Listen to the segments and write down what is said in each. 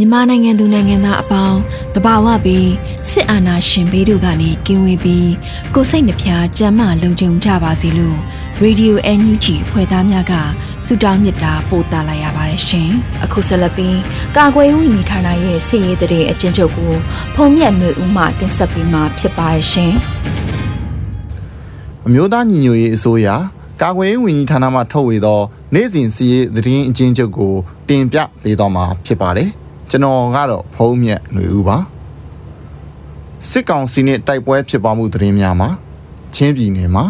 မြန်မာနိုင်ငံသူနိုင်ငံသားအပေါင်းတဘာဝပြီးစစ်အာဏာရှင်ဘေးတို့ကနေကင်းဝေးပြီးကိုစိတ်နှဖျားကြမ်းမှလုံခြုံကြပါစေလို့ Radio NUG ဖွဲ့သားများကဆုတောင်းမေတ္တာပို့သလာရပါတယ်ရှင်။အခုဆက်လက်ပြီးကာကွယ်ရေးဝန်ကြီးဌာနရဲ့စီရေးတဲ့အကျဉ်းချုပ်ကိုဖုံးမြတ်နေဦးမှတင်ဆက်ပေးမှာဖြစ်ပါတယ်ရှင်။အမျိုးသားညီညွတ်ရေးအစိုးရကာကွယ်ရေးဝန်ကြီးဌာနမှထုတ်ဝေသော နေ့စဉ်စီရေးသတင်းအကျဉ်းချုပ်ကိုတင်ပြပေးတော့မှာဖြစ်ပါတယ်။ ကျွန်တော်ကတော့ဖုံးမြတ်ຫນွေဦးပါစစ်ကောင်စီနဲ့တိုက်ပွဲဖြစ်ပွားမှုသတင်းများမှာချင်းပြည်နယ်မှာ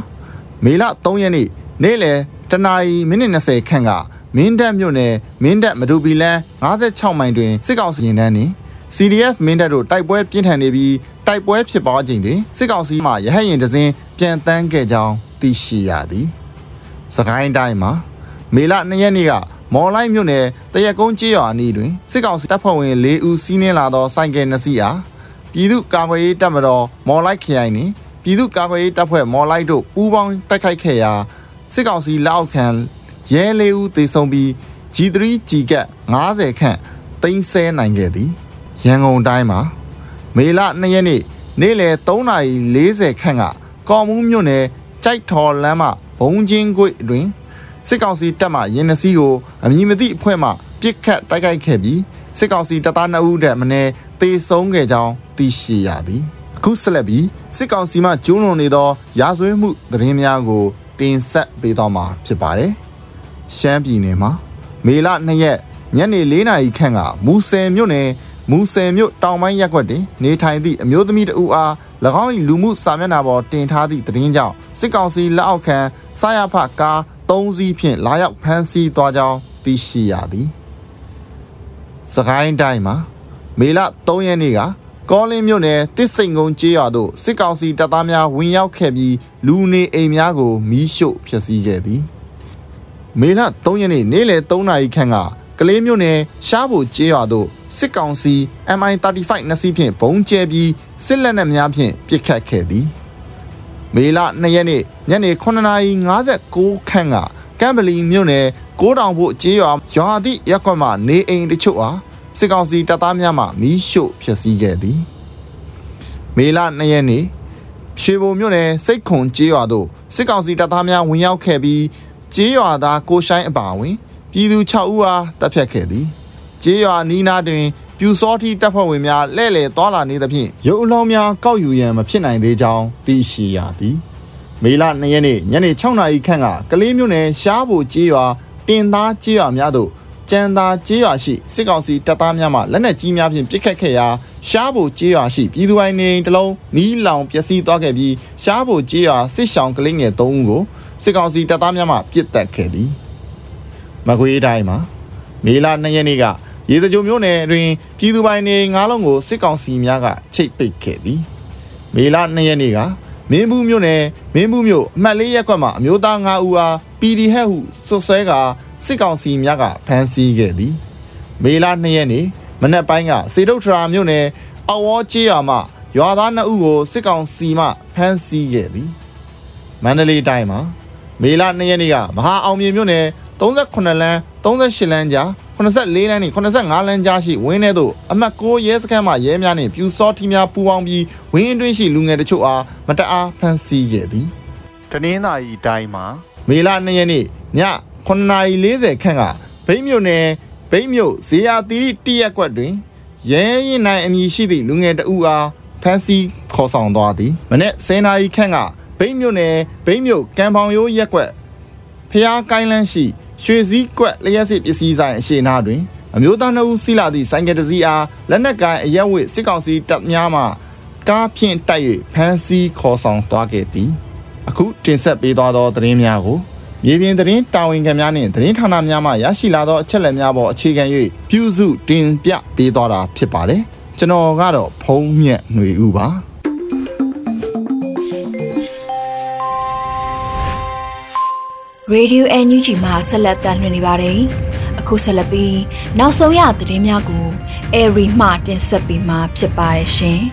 မေလ3ရက်နေ့နေ့လယ်တနာရီမိနစ်20ခန့်ကမင်းတပ်မြို့နယ်မင်းတပ်မဒူပီလန်း56မိုင်တွင်စစ်ကောင်စီရင်တန်းနှင့် CDF မင်းတပ်တို့တိုက်ပွဲပြင်းထန်နေပြီးတိုက်ပွဲဖြစ်ပွားခြင်းတွင်စစ်ကောင်စီမှရဟတ်ရင်တစင်းပြန်တန်းခဲ့ကြောင်းသိရှိရသည်။စကိုင်းတိုင်းမှာမေလ2ရက်နေ့က မော်လိုက်မြို့နယ်တရက်ကုန်းကျေးရွာအနီးတွင်စစ်ကောင်စီတပ်ဖွဲ့ဝင်၄ဦးစီးနင်းလာသောဆိုင်ကယ်နှစ်စီးအားပြည်သူ့ကာကွယ်ရေးတပ်မတော်မော်လိုက်ခရိုင်နှင့်ပြည်သူ့ကာကွယ်ရေးတပ်ဖွဲ့မော်လိုက်တို့ပူးပေါင်းတိုက်ခိုက်ခဲ့ရာစစ်ကောင်စီလက်အောက်ခံရဲ၄ဦးသေဆုံးပြီး G3 G ကတ်90ခန့်သိမ်းဆဲနိုင်ခဲ့သည်ရန်ကုန်တိုင်းမှာမေလ2ရက်နေ့နေ့လယ်3:40ခန့်ကကော်မူးမြို့နယ်ကြိုက်ထော်လမ်းမှဘုံချင်းကွေ့တွင် စစ်ကောင်စီတပ်မှရင်နစည်းကိုအမည်မသိအဖွဲ့မှပစ်ခတ်တိုက်ခိုက်ခဲ့ပြီးစစ်ကောင်စီတပ်သား2ဦးတည်းမင်းတေဆုံးခဲ့ကြောင်းသိရှိရသည်အခုဆက်လက်ပြီးစစ်ကောင်စီမှကျူးလွန်နေသော ရာဇဝတ်မှုသတင်းများကိုတင်ဆက်ပေးသွားမှာဖြစ်ပါတယ်ရှမ်းပြည်နယ်မှာမေလ2ရက်ညနေ4နာရီခန့်ကမူဆယ်မြို့နယ်မူဆယ်မြို့တောင်ပိုင်းရပ်ကွက်တွင်နေထိုင်သည့်အမျိုးသမီးတဦးအား၎င်း၏လူမှုစာမျက်နှာပေါ်တင်ထားသည့်သတင်းကြောင့်စစ်ကောင်စီလက်အောက်ခံစာရဖကား ၃စီးဖြင့်လာရောက်ဖမ်းဆီးသွားကြောင်းသိရှိရသည်။စကိုင်းတိုင်းမှာမေလ3ရက်နေ့ကကောလင်းမြို့နယ်တစ်စိန်ကုန်းကျေးရွာသို့စစ်ကောင်စီတပ်သားများဝင်ရောက်ခဲ့ပြီးလူနေအိမ်များကိုမီးရှို့ဖျက်ဆီးခဲ့သည်။မေလ3ရက်နေ့နေ့လယ်3နာရီခန့်ကကလေးမြို့နယ်ရှားဘူကျေးရွာသို့စစ်ကောင်စီ MI35 နှစ်စီးဖြင့်ဘုံကျဲပြီးစစ်လက်နက်များဖြင့်ပစ်ခတ်ခဲ့သည်။ မေလ2ရက်နေ့ညနေ9:59ခန့်ကကမ်ဘလီမြို့နယ်ကိုးတောင်ဖို့ကျေးရွာရွာသည့်ရက်ကွက်မှနေအိမ်တချို့အားစစ်ကောင်စီတပ်သားများမှမီးရှို့ဖျက်ဆီးခဲ့သည်မေလ2ရက်နေ့ရွှေဘုံမြို့နယ်စိတ်ခွန်ကျေးရွာသို့စစ်ကောင်စီတပ်သားများဝင်ရောက်ခဲ့ပြီးကျေးရွာသားကိုရှိုင်းအပါအဝင် ပြည်သူ6ဦးအားတပ်ဖြတ်ခဲ့သည်ကျေးရွာနီးနားတွင် ပြူစောတိတပ်ဖွဲ့ဝင်များလှည့်လည်သွားလာနေသဖြင့်ရုပ်အလောင်းများကောက်ယူရန်မဖြစ်နိုင်သေးကြောင်းသိရှိရသည်မေလ2ရက်နေ့ညနေ6နာရီခန့်ကကလေးမြို့နယ်ရှားဘူကျေးရွာတင်သားကျေးရွာများသို့ကျန်သာကျေးရွာရှိစစ်ကောင်စီတပ်သားများမှလက်နက်ကြီးများဖြင့်ပစ်ခတ်ခဲ့ရာရှားဘူကျေးရွာရှိပြည်သူပိုင်းနေတလုံးမီးလောင်ပျက်စီးသွားခဲ့ပြီးရှားဘူကျေးရွာစစ်ဆောင်ကလေးငယ်3ဦးကိုစစ်ကောင်စီတပ်သားများမှပစ်တက်ခဲ့သည်မကွေးတိုင်းမှာမေလ2ရက်နေ့က ရေစကြိုမျိုးနယ်တွင်ပြည်သူပိုင်နေငါးလုံးကိုစစ်ကောင်စီများကချိတ်ပိတ်ခဲ့သည်မေလ2ရက်နေ့ကမင်းဘူးမြို့နယ်မင်းဘူးမြို့အမှတ်၄ရပ်ကွက်မှအမျိုးသား9ဦးအား PDF ဟုစွပ်စွဲကစစ်ကောင်စီများကဖမ်းဆီးခဲ့သည်မေလ2ရက်နေ့မနက်ပိုင်းကစေတုတ်ထရာမြို့နယ်အော်ဝေါ်ကျေးရွာမှရွာသား2ဦးကိုစစ်ကောင်စီမှဖမ်းဆီးခဲ့သည်မန္တလေးတိုင်းမှာမေလ2ရက်နေ့ကမဟာအောင်မြေမြို့နယ်38လမ်း38လမ်းကြား 84လမ်းနှင့်85လမ်းကြားရှိဝင်းထဲသို့အမှတ်6ရဲစခန်းမှရဲများနှင့်ပြူစောထီများပူးပေါင်းပြီးဝင်းအတွင်းရှိလူငယ်တချို့အားမတအားဖမ်းဆီးခဲ့သည်တနင်္သာရီတိုင်းမှာမေလ2ရက်နေ့ည9:40ခန့်ကဗိမ့်မြို့နယ်ဗိမ့်မြို့ဇေယသီတရက်ကွက်တွင်ရဲရင်နိုင်အမည်ရှိသည့်လူငယ်တဦးအားဖမ်းဆီးခေါ်ဆောင်သွားသည်မနေ့10နာရီခန့်ကဗိမ့်မြို့နယ်ဗိမ့်မြို့ကံပေါင်ရိုးရက်ကွက်ဖျားကိုင်းလန်းရှိ ရွှေစည်းကွက်လျှက်စစ်ပစ္စည်းဆိုင်အရှိနာတွင်အမျိုးသားနှုတ်စီလာသည့်ဆိုင်ကယ်တစ်စီးအားလက်နက်ကိုင်အရက်ဝတ်စစ်ကောင်စီတပ်များမှကားဖြင့်တိုက်၍ဖမ်းဆီးခေါ်ဆောင်သွားခဲ့သည်အခုတင်ဆက်ပေးသွားသောသတင်းများကိုမြေပြင်သတင်းတာဝန်ခံများနှင့်သတင်းဌာနများမှရရှိလာသောအချက်အလက်များပေါ်အခြေခံ၍ပြုစုတင်ပြပေးသွားတာဖြစ်ပါတယ်ကျွန်တော်ကတော့ဖုံးမြက်ຫນွေဦးပါ ရေဒီယို NUG မှာဆက်လက်တင်နေပါတယ်။အခုဆက်လက်ပြီးနောက်ဆုံးရသတင်းများကိုအေရီမှတင်ဆက်ပေးမှာဖြစ်ပါတယ်ရှင်။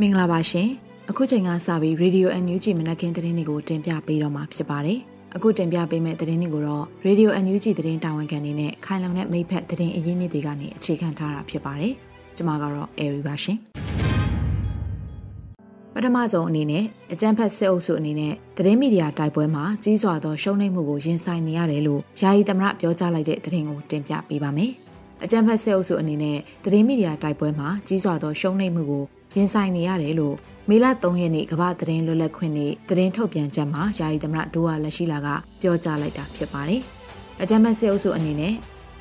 မင်္ဂလာပါရှင်။အခုချိန်ကစပြီး Radio NUG မနက်ခင်းသတင်းတွေကိုတင်ပြပေးတော့မှာဖြစ်ပါတယ်။အခုတင်ပြပေးမယ့်သတင်းတွေကိုတော့ Radio NUG သတင်းတာဝန်ခံနေနဲ့ခိုင်လုံတဲ့မိဖက်သတင်းအရင်းမြစ်တွေကနေအခြေခံထားတာဖြစ်ပါတယ်။ကျွန်မကတော့အေရီပါရှင်။ ပထမဆုံးအနေနဲ့အကြမ်းဖက်စစ်အုပ်စုအနေနဲ့သတင်းမီဒီယာတိုက်ပွဲမှာကြီးစွာသောရှုံးနိမ့်မှုကိုရင်ဆိုင်နေရတယ်လို့ယာယီသမရပြောကြားလိုက်တဲ့သတင်းကိုတင်ပြပေးပါမယ်။အကြမ်းဖက်စစ်အုပ်စုအနေနဲ့သတင်းမီဒီယာတိုက်ပွဲမှာကြီးစွာသောရှုံးနိမ့်မှုကိုရင်ဆိုင်နေရတယ်လို့မေလ3ရက်နေ့ကမ္ဘာသတင်းလွတ်လပ်ခွင့်နေ့သတင်းထုတ်ပြန်ချက်မှာယာယီသမရဒိုဝါလက်ရှိလာကပြောကြားလိုက်တာဖြစ်ပါတယ်။အကြမ်းဖက်စစ်အုပ်စုအနေနဲ့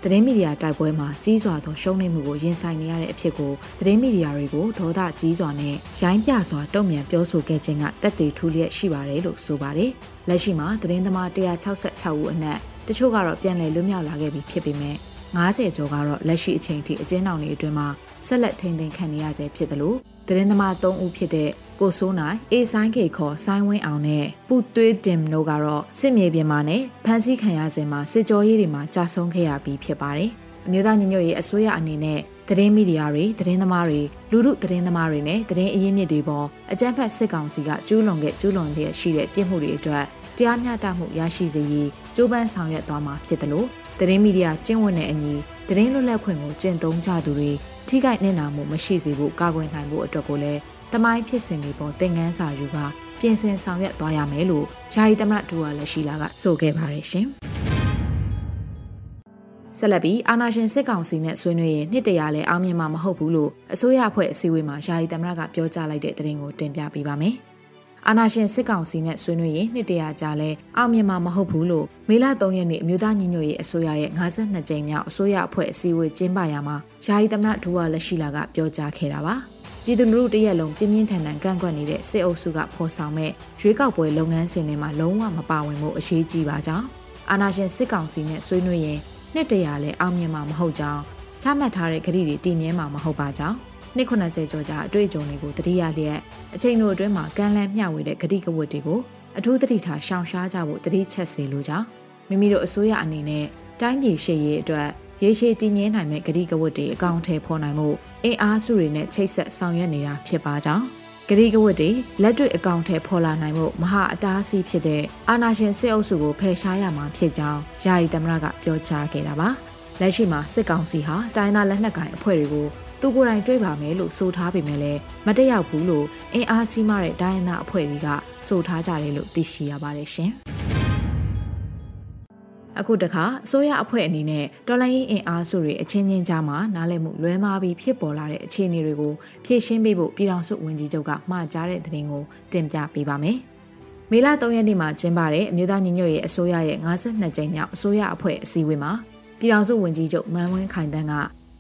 သတင်းမီဒီယာတိုက်ပွဲမှာကြီးစွာသောရှုံးနိမ့်မှုကိုရင်ဆိုင်နေရတဲ့အဖြစ်ကိုသတင်းမီဒီယာတွေကိုဒေါသကြီးစွာနဲ့ရိုင်းပြစွာတုံ့ပြန်ပြောဆိုခဲ့ခြင်းကတက်တေထူးလျက်ရှိပါတယ်လို့ဆိုပါတယ်။လက်ရှိမှာသတင်းသမား166ဦးအနက်တချို့ကတော့ပြန်လည်လွတ်မြောက်လာခဲ့ပြီဖြစ်ပေမဲ့90ကျော်ကတော့လက်ရှိအချိန်ထိအကျဉ်းထောင်တွေအတွင်းမှာဆက်လက်ထိန်သိမ်းခံနေရဆဲဖြစ်တယ်လို့သတင်းသမား3ဦးဖြစ်တဲ့ ကိုစိုးနိုင်အေဆိုင်ခေခေါ်ဆိုင်းဝင်းအောင်နဲ့ပူသွေးတင်တို့ကတော့စစ်မြေပြင်မှာနဲ့ဖမ်းဆီးခံရစဉ်မှာစစ်ကြောရေးတွေမှာကြာဆုံးခဲ့ရပြီးဖြစ်ပါတယ်။အမျိုးသားညီညွတ်ရေးအစိုးရအနေနဲ့သတင်းမီဒီယာတွေသတင်းသမားတွေလူမှုသတင်းသမားတွေနဲ့သတင်းအရင်းမြစ်တွေပေါ်အကြမ်းဖက်စစ်ကောင်စီကကျူးလွန်ခဲ့ကျူးလွန်လျက်ရှိတဲ့ပြစ်မှုတွေအတွက်တရားမျှတမှုရရှိစေရေးကြိုးပမ်းဆောင်ရွက်သွားမှာဖြစ်တယ်လို့သတင်းမီဒီယာကျင့်ဝတ်တဲ့အညီသတင်းလွတ်လပ်ခွင့်ကိုကျင့်သုံးကြသူတွေထိခိုက်နစ်နာမှုမရှိစေဖို့ကာကွယ်နိုင်ဖို့အတွက်ကိုလည်း တမိုင်းဖြစ်စဉ်တွေပေါ်သင်ခန်းစာယူကပြင်ဆင်ဆောင်ရွက်သွားရမယ်လို့ယာယီသမရဒူဝါလက်ရှိလာကဆိုခဲ့ပါတယ်ရှင်။ဆက်လက်ပြီးအာနာရှင်စစ်ကောင်စီနဲ့ဆွေးနွေးရင်နှစ်တရာလဲအောင်မြင်မှာမဟုတ်ဘူးလို့အစိုးရအဖွဲ့အစည်းအဝေးမှာယာယီသမရကပြောကြားလိုက်တဲ့သတင်းကိုတင်ပြပေးပါမယ်။အာနာရှင်စစ်ကောင်စီနဲ့ဆွေးနွေးရင်နှစ်တရာကြာလဲအောင်မြင်မှာမဟုတ်ဘူးလို့မေလ3ရက်နေ့အမျိုးသားညီညွတ်ရေးအစိုးရရဲ့52ကြိမ်မြောက်အစိုးရအဖွဲ့အစည်းအဝေးကျင်းပရာမှာယာယီသမရဒူဝါလက်ရှိလာကပြောကြားခဲ့တာပါ။ ပြည်သူလူထုတရက်လုံးပြင်းပြင်းထန်ထန်ကန့်ကွက်နေတဲ့စစ်အုပ်စုကဖော်ဆောင်မဲ့ရွေးကောက်ပွဲလုပ်ငန်းစဉ်တွေမှာလုံးဝမပါဝင်မှုအရေးကြီးပါကြောင်းအာဏာရှင်စစ်ကောင်စီနဲ့ဆွေးနွေးရင်နှစ်တရာလည်းအောင်မြင်မှာမဟုတ်ကြောင်းချမှတ်ထားတဲ့ကတိတွေတည်မြဲမှာမဟုတ်ပါကြောင်းနှစ်90ကျော်ကြာအတွေ့အကြုံတွေကိုတတိယလျက်အချိန်တို့အတွင်းမှာကမ်းလှမ်းမျှဝေတဲ့ဂတိကဝတ်တွေကိုအထူးသတိထားရှောင်ရှားကြဖို့တတိချက်စေလိုကြောင်းမိမိတို့အစိုးရအနေနဲ့တိုင်းပြည်ရှေ့ရေးအတွက် ရေရှည်တည်မြဲနိုင်မဲ့ဂတိကဝတ်တွေအကောင့်ထဲဖော်နိုင်မှုအင်အားစုတွေနဲ့ချိတ်ဆက်ဆောင်ရွက်နေတာဖြစ်ပါကြောင်းဂရီကဝတ်တွေလက်တွေ့အကောင့်ထဲဖော်လာနိုင်မှုမဟာအတားအဆီးဖြစ်တဲ့အာနာရှင်စစ်အုပ်စုကိုဖယ်ရှားရမှာဖြစ်ကြောင်းယာယီသမရကပြောကြားခဲ့တာပါလက်ရှိမှာစစ်ကောင်စီဟာတိုင်းသားလက်နက်ကိုင်အဖွဲ့တွေကိုသူကိုယ်တိုင်တွေးပါမယ်လို့ဆိုထားပေမဲ့လည်းမတရောက်ဘူးလို့အင်အားကြီးမားတဲ့တိုင်းရင်းသားအဖွဲ့တွေကဆိုထားကြတယ်လို့သိရှိရပါတယ်ရှင်။ အခုတခါအစိုးရအဖွဲ့အနေနဲ့တော်လိုင်းရင်အင်အားစုတွေအချင်းချင်းကြားမှာနားလည်မှုလွဲမှားပြီးဖြစ်ပေါ်လာတဲ့အခြေအနေတွေကိုဖြည့်ရှင်းပေးဖို့ပြည်ထောင်စုဝန်ကြီးချုပ်ကမှာကြားတဲ့သတင်းကိုတင်ပြပေးပါမယ်။မေလ3ရက်နေ့မှာကျင်းပတဲ့အမျိုးသားညီညွတ်ရေးအစိုးရရဲ့52ကြိမ်မြောက်အစိုးရအဖွဲ့အစည်းအဝေးမှာပြည်ထောင်စုဝန်ကြီးချုပ်မန်ဝင်းခိုင်တန်းက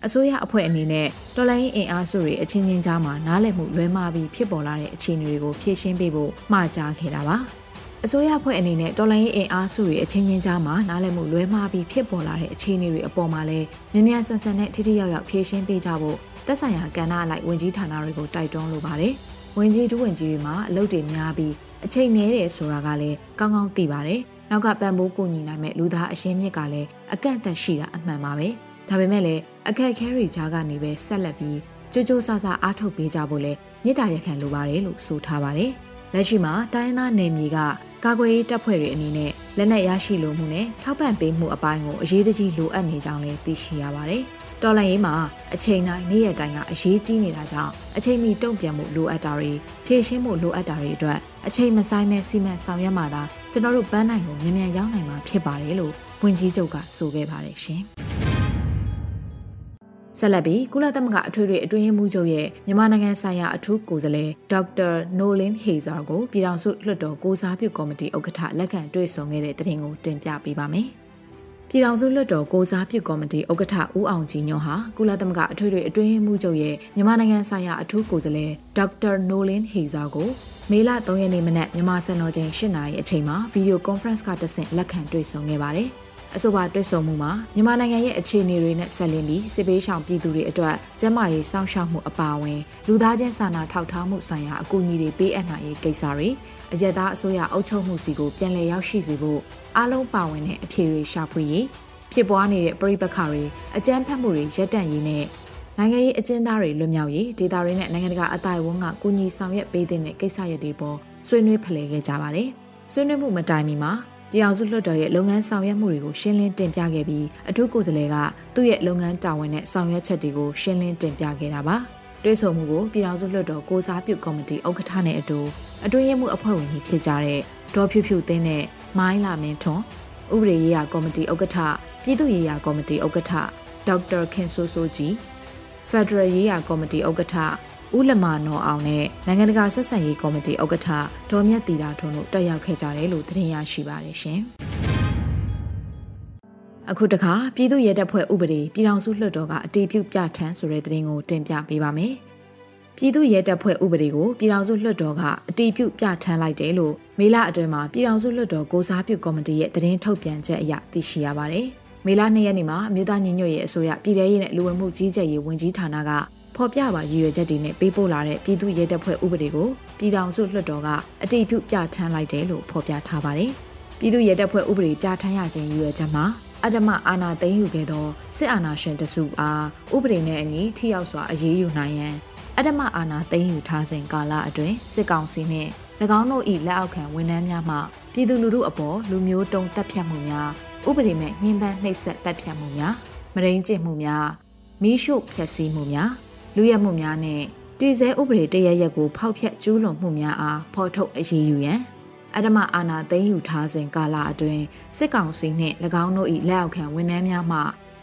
အစိုးရအဖွဲ့အနေနဲ့တော်လိုင်းရင်အင်အားစုတွေအချင်းချင်းကြားမှာနားလည်မှုလွဲမှားပြီးဖြစ်ပေါ်လာတဲ့အခြေအနေတွေကိုဖြည့်ရှင်းပေးဖို့မှာကြားခဲ့တာပါ။ အစိုးရဖွဲ့အနေနဲ့တော်လိုင်းရေးအင်အားစုတွေအချင်းချင်းကြားမှာနားလည်မှုလွဲမှားပြီးဖြစ်ပေါ်လာတဲ့အခြေအနေတွေအပေါ်မှာလည်းမြ мян ဆန်ဆန်နဲ့ထိထိရောက်ရောက်ဖြေရှင်းပေးကြဖို့သက်ဆိုင်ရာကဏ္ဍအလိုက်ဝင်ကြီးဌာနတွေကိုတိုက်တွန်းလိုပါတယ်။ဝင်ကြီးဒုဝင်ကြီးတွေမှာအလုပ်တွေများပြီးအချိန်နည်းတယ်ဆိုတာကလည်းကောင်းကောင်းသိပါတယ်။နောက်ကပံ့ပိုးကူညီနိုင်မဲ့လူသားအရှင်းမြစ်ကလည်းအကန့်အသတ်ရှိတာအမှန်ပါပဲ။ဒါပေမဲ့လည်းအခက်ခဲတွေကြားကနေပဲဆက်လက်ပြီးကြိုးကြိုးဆဆအားထုတ်ပေးကြဖို့လဲမြစ်တာရက်ခံလိုပါတယ်လို့ဆိုထားပါတယ်။ လက်ရှိမှာတိုင်းရင်းသားနယ်မြေကကာကွယ်ရေးတပ်ဖွဲ့တွေအနေနဲ့လက်နက်ရရှိလိုမှုနဲ့ထောက်ပံ့ပေးမှုအပိုင်းကိုအရေးတကြီးလိုအပ်နေကြောင်းလည်းသိရှိရပါတယ်။တော်လှန်ရေးမှာအချိန်တိုင်းနေ့ရက်တိုင်းကအရေးကြီးနေတာကြောင့်အချိန်မီတုံ့ပြန်မှုလိုအပ်တာတွေဖြည့်ရှင်းမှုလိုအပ်တာတွေအတွက်အချိန်မဆိုင်မဲ့စီမံဆောင်ရွက်မှသာကျွန်တော်တို့ပန်းနိုင်ကိုမြန်မြန်ရောက်နိုင်မှာဖြစ်ပါတယ်လို့ဝန်ကြီးချုပ်ကဆိုခဲ့ပါတယ်ရှင်။ ဆက်လက်ပြီးကုလသမဂ္ဂအထွေထွေအတွင်းရေးမှူးချုပ်ရဲ့မြန်မာနိုင်ငံဆိုင်ရာအထူးကိုယ်စားလှယ်ဒေါက်တာနိုလင်ဟေဇာကိုပြည်ထောင်စုလွှတ်တော်ကိုစားပြုကော်မတီဥက္ကဋ္ဌလက်ခံတွေ့ဆုံခဲ့တဲ့တဲ့ရင်ကိုတင်ပြပေးပါမယ်။ပြည်ထောင်စုလွှတ်တော်ကိုစားပြုကော်မတီဥက္ကဋ္ဌဦးအောင်ကြည်ညွန့်ဟာကုလသမဂ္ဂအထွေထွေအတွင်းရေးမှူးချုပ်ရဲ့မြန်မာနိုင်ငံဆိုင်ရာအထူးကိုယ်စားလှယ်ဒေါက်တာနိုလင်ဟေဇာကိုမေလ3ရက်နေ့မနက်မြန်မာစံတော်ချိန်8နာရီအချိန်မှာဗီဒီယိုကွန်ဖရင့်ကတဆင့်လက်ခံတွေ့ဆုံခဲ့ပါတယ်။ အဆိုပါတွေ့ဆုံမှုမှာမြန်မာနိုင်ငံရဲ့အခြေအနေတွေနဲ့ဆက်လင်းပြီးစစ်ပေးရှောင်ပြည်သူတွေအတွက်ကျန်းမာရေးစောင့်ရှောက်မှုအပါအဝင်လူသားချင်းစာနာထောက်ထားမှုဆိုင်ရာအကူအညီတွေပေးအပ်နိုင်ရေးကိစ္စတွေအရက်သားအစိုးရအုပ်ချုပ်မှုစီကိုပြန်လည်ရောက်ရှိစေဖို့အားလုံးပါဝင်တဲ့အဖြေတွေရှာဖွေရေးဖြစ်ပွားနေတဲ့ပြည်ပခါတွေအကြမ်းဖက်မှုတွေရပ်တန့်ရေးနဲ့နိုင်ငံရေးအကျဉ်းသားတွေလွတ်မြောက်ရေးဒေသတွေနဲ့နိုင်ငံတကာအတိုင်းအဝန်ကကူညီဆောင်ရွက်ပေးတဲ့ကိစ္စရပ်တွေပေါ်ဆွေးနွေးဖလှယ်ခဲ့ကြပါတယ်။ဆွေးနွေးမှုမတိုင်မီမှာ ပြည်အောင်စုလွှတ်တော်ရဲ့လုပ်ငန်းဆောင်ရွက်မှုတွေကိုရှင်းလင်းတင်ပြခဲ့ပြီးအထူးကိုယ်စားလှယ်ကသူ့ရဲ့လုပ်ငန်းတာဝန်နဲ့ဆောင်ရွက်ချက်တွေကိုရှင်းလင်းတင်ပြခဲ့တာပါ။တွဲဆုံမှုကိုပြည်အောင်စုလွှတ်တော်ကိုစားပြုကော်မတီဥက္ကဋ္ဌနဲ့အတူအတွင်းရေးမှူးအဖွဲ့ဝင်တွေဖြစ်ကြတဲ့ဒေါ်ဖြူဖြူသိန်းနဲ့မိုင်းလာမင်းထွန်းဥပဒေရေးရာကော်မတီဥက္ကဋ္ဌပြည်သူ့ရေးရာကော်မတီဥက္ကဋ္ဌဒေါက်တာခင်ဆိုးဆိုးကြီးဖက်ဒရယ်ရေးရာကော်မတီဥက္ကဋ္ဌ ဦးလမနော်အောင်နဲ့နိုင်ငံတကာဆက်ဆံရေးကော်မတီဥက္ကဋ္ဌဒေါ်မြတ်တီတာထွန်းတို့တက်ရောက်ခဲ့ကြတယ်လို့သတင်းရရှိပါတယ်ရှင်။အခုတခါပြည်သူ့ရဲတပ်ဖွဲ့ဥပဒေပြည်ထောင်စုလွှတ်တော်ကအတည်ပြုပြဋ္ဌာန်းဆိုတဲ့သတင်းကိုတင်ပြပေးပါမယ်။ပြည်သူ့ရဲတပ်ဖွဲ့ဥပဒေကိုပြည်ထောင်စုလွှတ်တော်ကအတည်ပြုပြဋ္ဌာန်းလိုက်တယ်လို့မေလအတွင်းမှာပြည်ထောင်စုလွှတ်တော်ကိုစားပြုကော်မတီရဲ့သတင်းထုတ်ပြန်ချက်အရသိရှိရပါတယ်။မေလ2ရက်နေ့မှာအမျိုးသားညီညွတ်ရေးအစိုးရပြည်ထရေးနဲ့လူဝင်မှုကြီးကြပ်ရေးဝန်ကြီးဌာနက ဖော်ပြပါရည်ရွယ်ချက်တွေနဲ့ပေးပို့လာတဲ့ပြည်သူ့ရဲတပ်ဖွဲ့ဥပဒေကိုပြည်ထောင်စုလွှတ်တော်ကအတည်ပြုပြဋ္ဌာန်းလိုက်တယ်လို့ဖော်ပြထားပါတယ်။ပြည်သူ့ရဲတပ်ဖွဲ့ဥပဒေပြဋ္ဌာန်းရခြင်းရည်ရွယ်ချက်မှာအဓမ္မအာဏာသိမ်းယူခဲ့သောစစ်အာဏာရှင်တစုအားဥပဒေနဲ့အညီထိရောက်စွာအရေးယူနိုင်ရန်အဓမ္မအာဏာသိမ်းယူထားစဉ်ကာလအတွင်းစစ်ကောင်စီနှင့်၎င်းတို့၏လက်အောက်ခံဝန်ထမ်းများမှပြည်သူလူထုအပေါ်လူမျိုးတုံးတပ်ဖြတ်မှုများဥပဒေမဲ့ညှဉ်းပန်းနှိပ်စက်တပ်ဖြတ်မှုများမရင်းကျင့်မှုများမိရှုဖျက်ဆီးမှုများ လူရဲမှုများနဲ့တည်ဆဲဥပဒေတရရက်ကိုဖောက်ဖျက်ကျူးလွန်မှုများအားဖော်ထုတ်အရေးယူရန်အဓမ္မအာဏာသိမ်းယူထားစဉ်ကာလအတွင်းစစ်ကောင်စီနှင့်၎င်းတို့၏လက်အောက်ခံဝန်ထမ်းများမှ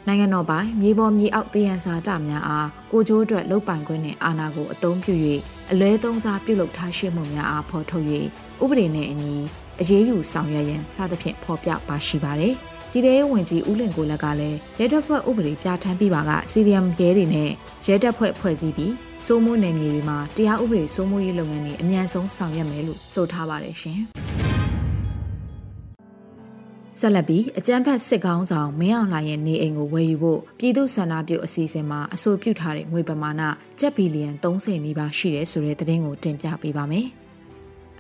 နိုင်ငံတော်ပိုင်မြေပေါ်မြေအောက်တည်ရန်စာတများအားကိုကျိုးအတွက်လုတ်ပိုင်ခွင့်နှင့်အာဏာကိုအသုံးပြု၍အလဲသုံးစားပြုလုပ်ထားရှိမှုများအားဖော်ထုတ်၍ဥပဒေနှင့်အညီအရေးယူဆောင်ရွက်ရန်စသဖြင့်ဖော်ပြပါရှိပါသည်။ ပြည်ထောင်ဝင်ကြီးဦးလင်ကိုလက်ကလည်းရဲတပ်ဖွဲ့ဥပဒေပြဋ္ဌာန်းပြီးပါကစီရီယမ်ရဲတွေနဲ့ရဲတပ်ဖွဲ့ဖွဲ့စည်းပြီးစိုးမိုးနယ်မြေတွေမှာတရားဥပဒေစိုးမိုးရေးလုပ်ငန်းတွေအမြန်ဆုံးဆောင်ရွက်မယ်လို့ဆိုထားပါတယ်ရှင်။ဆက်လက်ပြီးအကြမ်းဖက်စစ်ကောင်းဆောင်မင်းအောင်လှိုင်ရဲ့နေအိမ်ကိုဝယ်ယူဖို့ပြည်သူ့ဆန္ဒပြုအစီအစဉ်မှာအဆိုပြုထားတဲ့ငွေပမာဏကျပ်ဘီလီယံ30နီးပါးရှိတယ်ဆိုတဲ့သတင်းကိုတင်ပြပေးပါမယ်။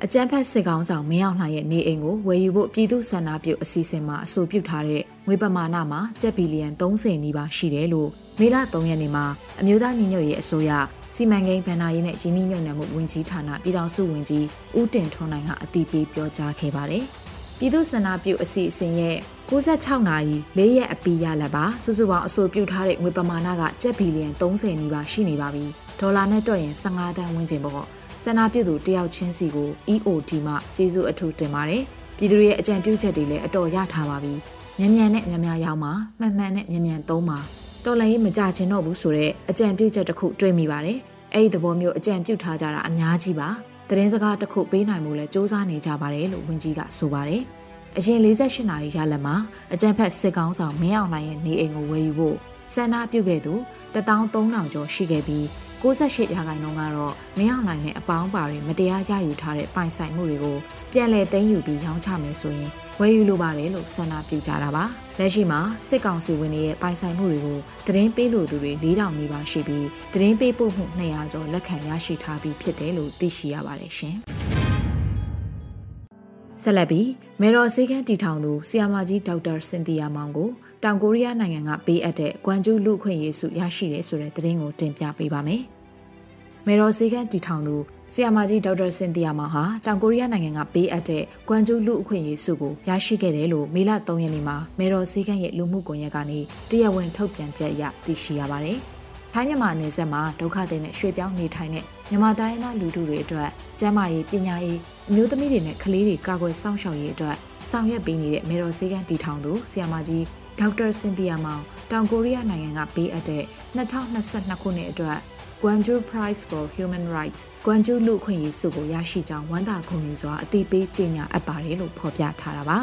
အကြမ်းဖက်စစ်ကောင်ဆောင်မင်းအောင်လှိုင်ရဲ့နေအိမ်ကိုဝယ်ယူဖို့ပြည်သူ့ဆန္ဒပြုအစီအစဉ်မှာအဆိုပြုထားတဲ့ငွေပမာဏမှာကျပ်ဘီလီယံ30နီးပါးရှိတယ်လို့မေလ3ရက်နေ့မှာအမျိုးသားညီညွတ်ရေးအစိုးရစီမံကိန်းဗဏ္ဍာရေးနဲ့ရင်းနှီးမြှုပ်နှံမှုဝန်ကြီးဌာနပြည်ထောင်စုဝန်ကြီးဦးတင်ထွန်းနိုင်ကအတည်ပြုပြောကြားခဲ့ပါတယ်။ပြည်သူ့ဆန္ဒပြုအစီအစဉ်ရဲ့96နာရီ၄ရက်အပီးရလက်ပါစုစုပေါင်းအဆိုပြုထားတဲ့ငွေပမာဏကကျပ်ဘီလီယံ30နီးပါးရှိနေပါပြီ။ဒေါ်လာနဲ့တွက်ရင်15သန်းဝန်းကျင်ပေါ့။ ဆန္ဒပြုသူတယောက်ချင်းစီကို EOD မှကျေးဇူးအထူးတင်ပါတယ်။ပြည်သူတွေရဲ့အကြံပြုချက်တွေလည်းအတော်ရထားပါပြီ။မြန်မြန်နဲ့မြန်မြန်ရောက်မှာမှန်မှန်နဲ့မြန်မြန်သုံးမှာတော်လည်းမကြချင်တော့ဘူးဆိုတော့အကြံပြုချက်တစ်ခုတွေးမိပါတယ်။အဲ့ဒီသဘောမျိုးအကြံပြုထားကြတာအများကြီးပါ။သတင်းစကားတစ်ခုပေးနိုင်မှုလဲစ조사နေကြပါတယ်လို့ဝန်ကြီးကဆိုပါတယ်။အရင်48နာရီရလက်မှာအကြံဖက်စစ်ကောင်းဆောင်မင်းအောင်လှိုင်ရဲ့နေအိမ်ကိုဝယ်ယူဖို့ဆန္ဒပြုခဲ့သူ13000ကျော်ရှိခဲ့ပြီး 68ရာခိုင်နှုန်းကတော့မင်းအောင်လှိုင်နဲ့အပေါင်းပါတွေမတရားရယူထားတဲ့ပိုင်ဆိုင်မှုတွေကိုပြန်လည်သိမ်းယူပြီးရောင်းချမယ်ဆိုရင်ဝယ်ယူလိုပါတယ်လို့ဆန္ဒပြုကြတာပါလက်ရှိမှာစစ်ကောင်စီဝင်တွေရဲ့ပိုင်ဆိုင်မှုတွေကိုသတင်းပေးလို့သူတွေ4000နီးပါးရှိပြီးသတင်းပေးပို့မှု200ကျော်လက်ခံရရှိထားပြီးဖြစ်တယ်လို့သိရှိရပါတယ်ရှင် ဆက်လက်ပြီးမေရော်စေခန်းတီထောင်သူဆီယာမာကြီးဒေါက်တာစင်တီယာမောင်ကိုတောင်ကိုရီးယားနိုင်ငံကပေးအပ်တဲ့ကွမ်ကျူးလူခွင့်ရေးစုရရှိတယ်ဆိုတဲ့သတင်းကိုတင်ပြပေးပါမယ်။မေရော်စေခန်းတီထောင်သူဆီယာမကြီးဒေါက်တာစင်တီယာမောင်ဟာတောင်ကိုရီးယားနိုင်ငံကပေးအပ်တဲ့ကွမ်ကျူးလူအခွင့်အရေးဆုကိုရရှိခဲ့တယ်လို့မေလ3ရက်နေ့မှာမေတော်စည်းကမ်းရဲ့လူမှုကွန်ရက်ကနေတရားဝင်ထုတ်ပြန်ချက်အရသိရှိရပါတယ်။ထိုင်းမြန်မာနယ်စပ်မှာဒုက္ခသည်နဲ့ရွှေ့ပြောင်းနေထိုင်တဲ့ မြန်မာတိုင်းရင်းသားလူထုတွေအတွက်ကျန်းမာရေးပညာရေးအမျိုးသမီးတွေနဲ့ကလေးတွေကာကွယ်စောင့်ရှောက်ရေးအတွက်ဆောင်ရွက်ပေးနေတဲ့မေတော်စည်းကမ်းတည်ထောင်သူဆီယာမကြီးဒေါက်တာစင်တီယာမောင်တောင်ကိုရီးယားနိုင်ငံကပေးအပ်တဲ့2022ခုနှစ်အတွက် Gwangju Prize for Human Rights ဂွမ်ဂျူးလူ့အခွင့်အရေးဆုကိုရရှိကြောင်းဝမ်းသာဂုဏ်ယူစွာအသိပေးကြေညာအပ်ပါတယ်လို့ဖော်ပြထားတာပါ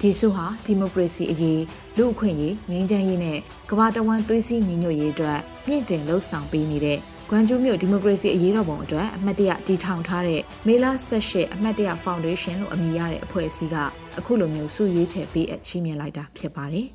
ဒီဆုဟာဒီမိုကရေစီအရေးလူ့အခွင့်အရေးငြိမ်းချမ်းရေးနဲ့ကမ္ဘာတဝန်းသွေးစည်းညီညွတ်ရေးအတွက်မြင့်တင်လှုပ်ဆောင်ပေးနေတဲ့ ဂွမ်ဂျူးမြို့ဒီမိုကရေစီအရေးတော်ပုံအတွက်အမတ်တရတည်ထောင်ထားတဲ့မေလာ18အမတ်တရဖောင်ဒေးရှင်းလို့အမည်ရတဲ့အဖွဲ့အစည်းကအခုလိုမျိုးဆုရွေးချယ်ပေးအပ်ချီးမြှင့်လိုက်တာဖြစ်ပါတယ်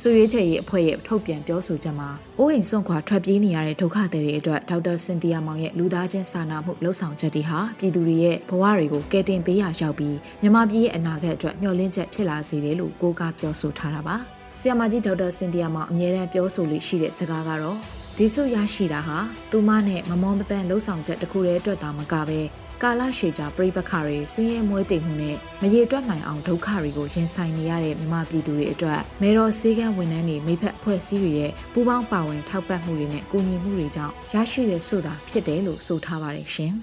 စုရွေးချယ်ရေးအဖွဲ့ရဲ့ထုတ်ပြန်ပြောဆိုချက်မှာအိုးအိမ်စွန့်ခွာထွက်ပြေးနေရတဲ့ဒုက္ခသည်တွေအတွက်ဒေါက်တာစင်တီယာမောင်ရဲ့လူသားချင်းစာနာမှုလှုပ်ဆောင်ချက်တွေဟာပြည်သူတွေရဲ့ဘဝတွေကိုကယ်တင်ပေးရရောက်ပြီးမြန်မာပြည်ရဲ့အနာဂတ်အတွက်မျှော်လင့်ချက်ဖြစ်လာစေတယ်လို့ကိုးကားပြောဆိုထားတာပါ။ဆီယမကြီးဒေါက်တာစင်တီယာမောင်အမြဲတမ်းပြောဆိုလို့ရှိတဲ့စကားကတော့ ဒီစုရရှိတာဟာသူမနဲ့မမောမပန်းလှုပ်ဆောင်ချက်တစ်ခုတည်းအတွက်သာမကပဲကာလရှည်ကြာပြိပခါတွေဆင်းရဲမွဲတေမှုနဲ့မရေတွက်နိုင်အောင်ဒုက္ခတွေကိုရင်ဆိုင်နေရတဲ့မြမပြည်သူတွေအတွက်မဲတော်စေကန်းဝန်ထမ်းတွေမိဖက်အဖွဲ့အစည်းတွေရဲ့ပူးပေါင်းပါဝင်ထောက်ပံ့မှုတွေနဲ့ကူညီမှုတွေကြောင့်ရရှိတဲ့ဆိုတာဖြစ်တယ်လို့ဆိုထားပါတယ်ရှင်။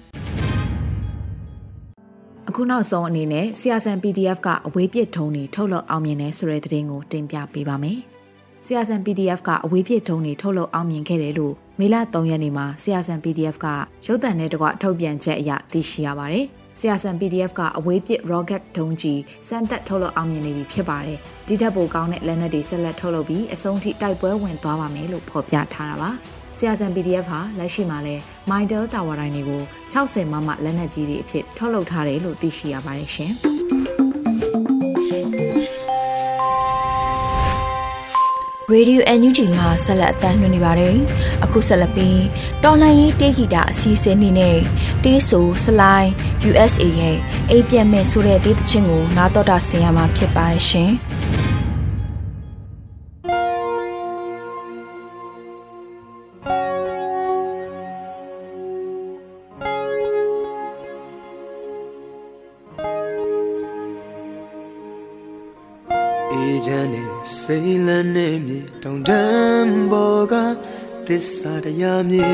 အခုနောက်ဆုံးအနေနဲ့ CSN PDF ကအဝေးပြစ်ထုံးတွေထုတ်လုပ်အောင်မြင်တဲ့ဆိုတဲ့သတင်းကိုတင်ပြပေးပါမယ်။ CSN PDF ကအဝေးပြစ်ထုံးတွေထုတ်လုပ်အောင်မြင်ခဲ့တယ်လို့မေလ3ရက်နေ့မှာ CSN PDF ကရုပ်သံနဲ့တကွထုတ်ပြန်ချက်အရသိရှိရပါတယ်။ CSN PDF ကအဝေးပစ် rocket ဒုံးကြီးစမ်းသက်ထုတ်လုပ်အောင်မြင်နေပြီဖြစ်ပါတယ်။ဒီထက်ပိုကောင်းတဲ့လက်နက်တွေဆက်လက်ထုတ်လုပ်ပြီးအဆုံးထိတိုက်ပွဲဝင်သွားပါမယ်လို့ဖော်ပြထားတာပါ။ CSN PDF ဟာလက်ရှိမှာလဲ Midel Tower တိုင်းတွေကို60မမလက်နက်ကြီးတွေအဖြစ်ထုတ်လုပ်ထားတယ်လို့သိရှိရပါတယ်ရှင်။ ရေဒီယို NUG မှာဆက်လက်အသံလွှင့်နေပါတယ်။အခုဆက်လက်ပြီးတော်လိုင်းရေးတေးဂီတာအစီအစဉ်နေနဲ့တေးဆိုစလိုင်း USA ရဲ့အိပ်ပြတ်မဲ့ဆိုတဲ့တေးသချင်းကိုနားတော်တာဆင်ရမှာဖြစ်ပါရှင်။ စိတ်လန်းနေမြေတောင်တန်းပေါ်ကသစ္စာတရားမြေ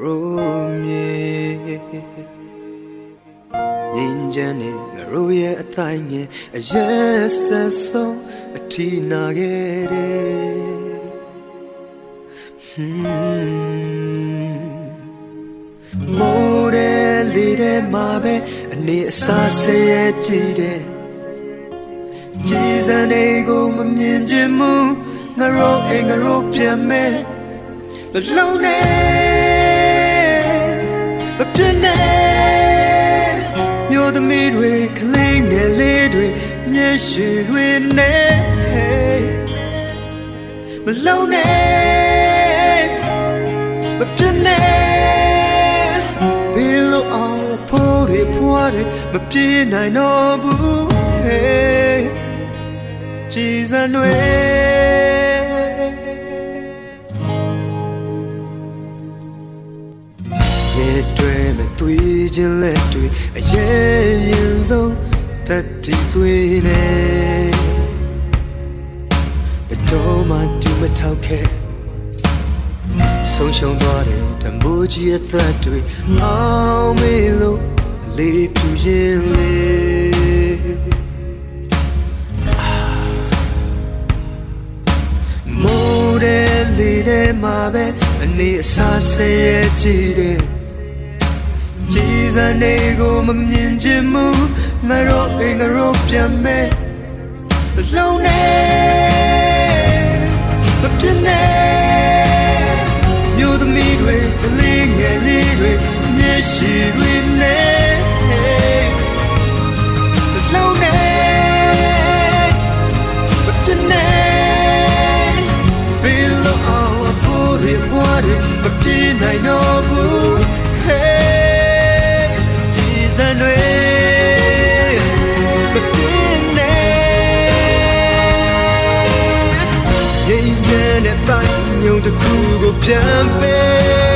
ရိုးမြေရင်ချမ်းနေငရိုးရဲ့အတိုင်းငယ်အရက်ဆက်ဆုံးအထီနာခဲ့တယ်မိုးတဲ့လေးတဲ့မှာပဲအနေအစားဆဲရဲ့ကြည့်တဲ့ ကြည်စံတွေကိုမမြင်ချင်မှုငါတို့အိမ်ငါတို့ပြန်မဲ့လလုံးနဲ့မပြည့်နဲ့မြို့သမီးတွေကလေးငယ်လေးတွေမျက်ရှိတွေနဲ့မလုံးနဲ့မပြည့်နဲ့ဘယ်လိုအောင်ဖို့ရဖွားရမပြေးနိုင်တော့ဘူး hey ကြည်စံတွေရဲ့တွေမတွေ့ခြင်းလက်တွေအရေးရင်ဆုံးသက်တည်သွေးနေဘယ်တော့မှတူမထောက်ခဲ့ဆုံးရှုံးသွားတဲ့တမိုးကြီးရဲ့သက်တွေအောင်မေလို့လေးပြူရင်လေး မှာပဲအနေအစားဆဲရဲ့ကြည့်တဲ့ကြည်စံနေကိုမမြင်ချင်မှုငါတို့အိမ်ငါတို့ပြန်မဲ့လုံးနေမပြင်းနဲ့မြို့သမီးတွေကလေးငယ်လေးတွေမျက်ရှိတွေနဲ့ နိုင်တော့ဘူး Hey ကြည်စံတွေမပြေးနဲ့ရင်ကျတဲ့ပိုင်းညုံတစ်ခုကိုပြန်ပေး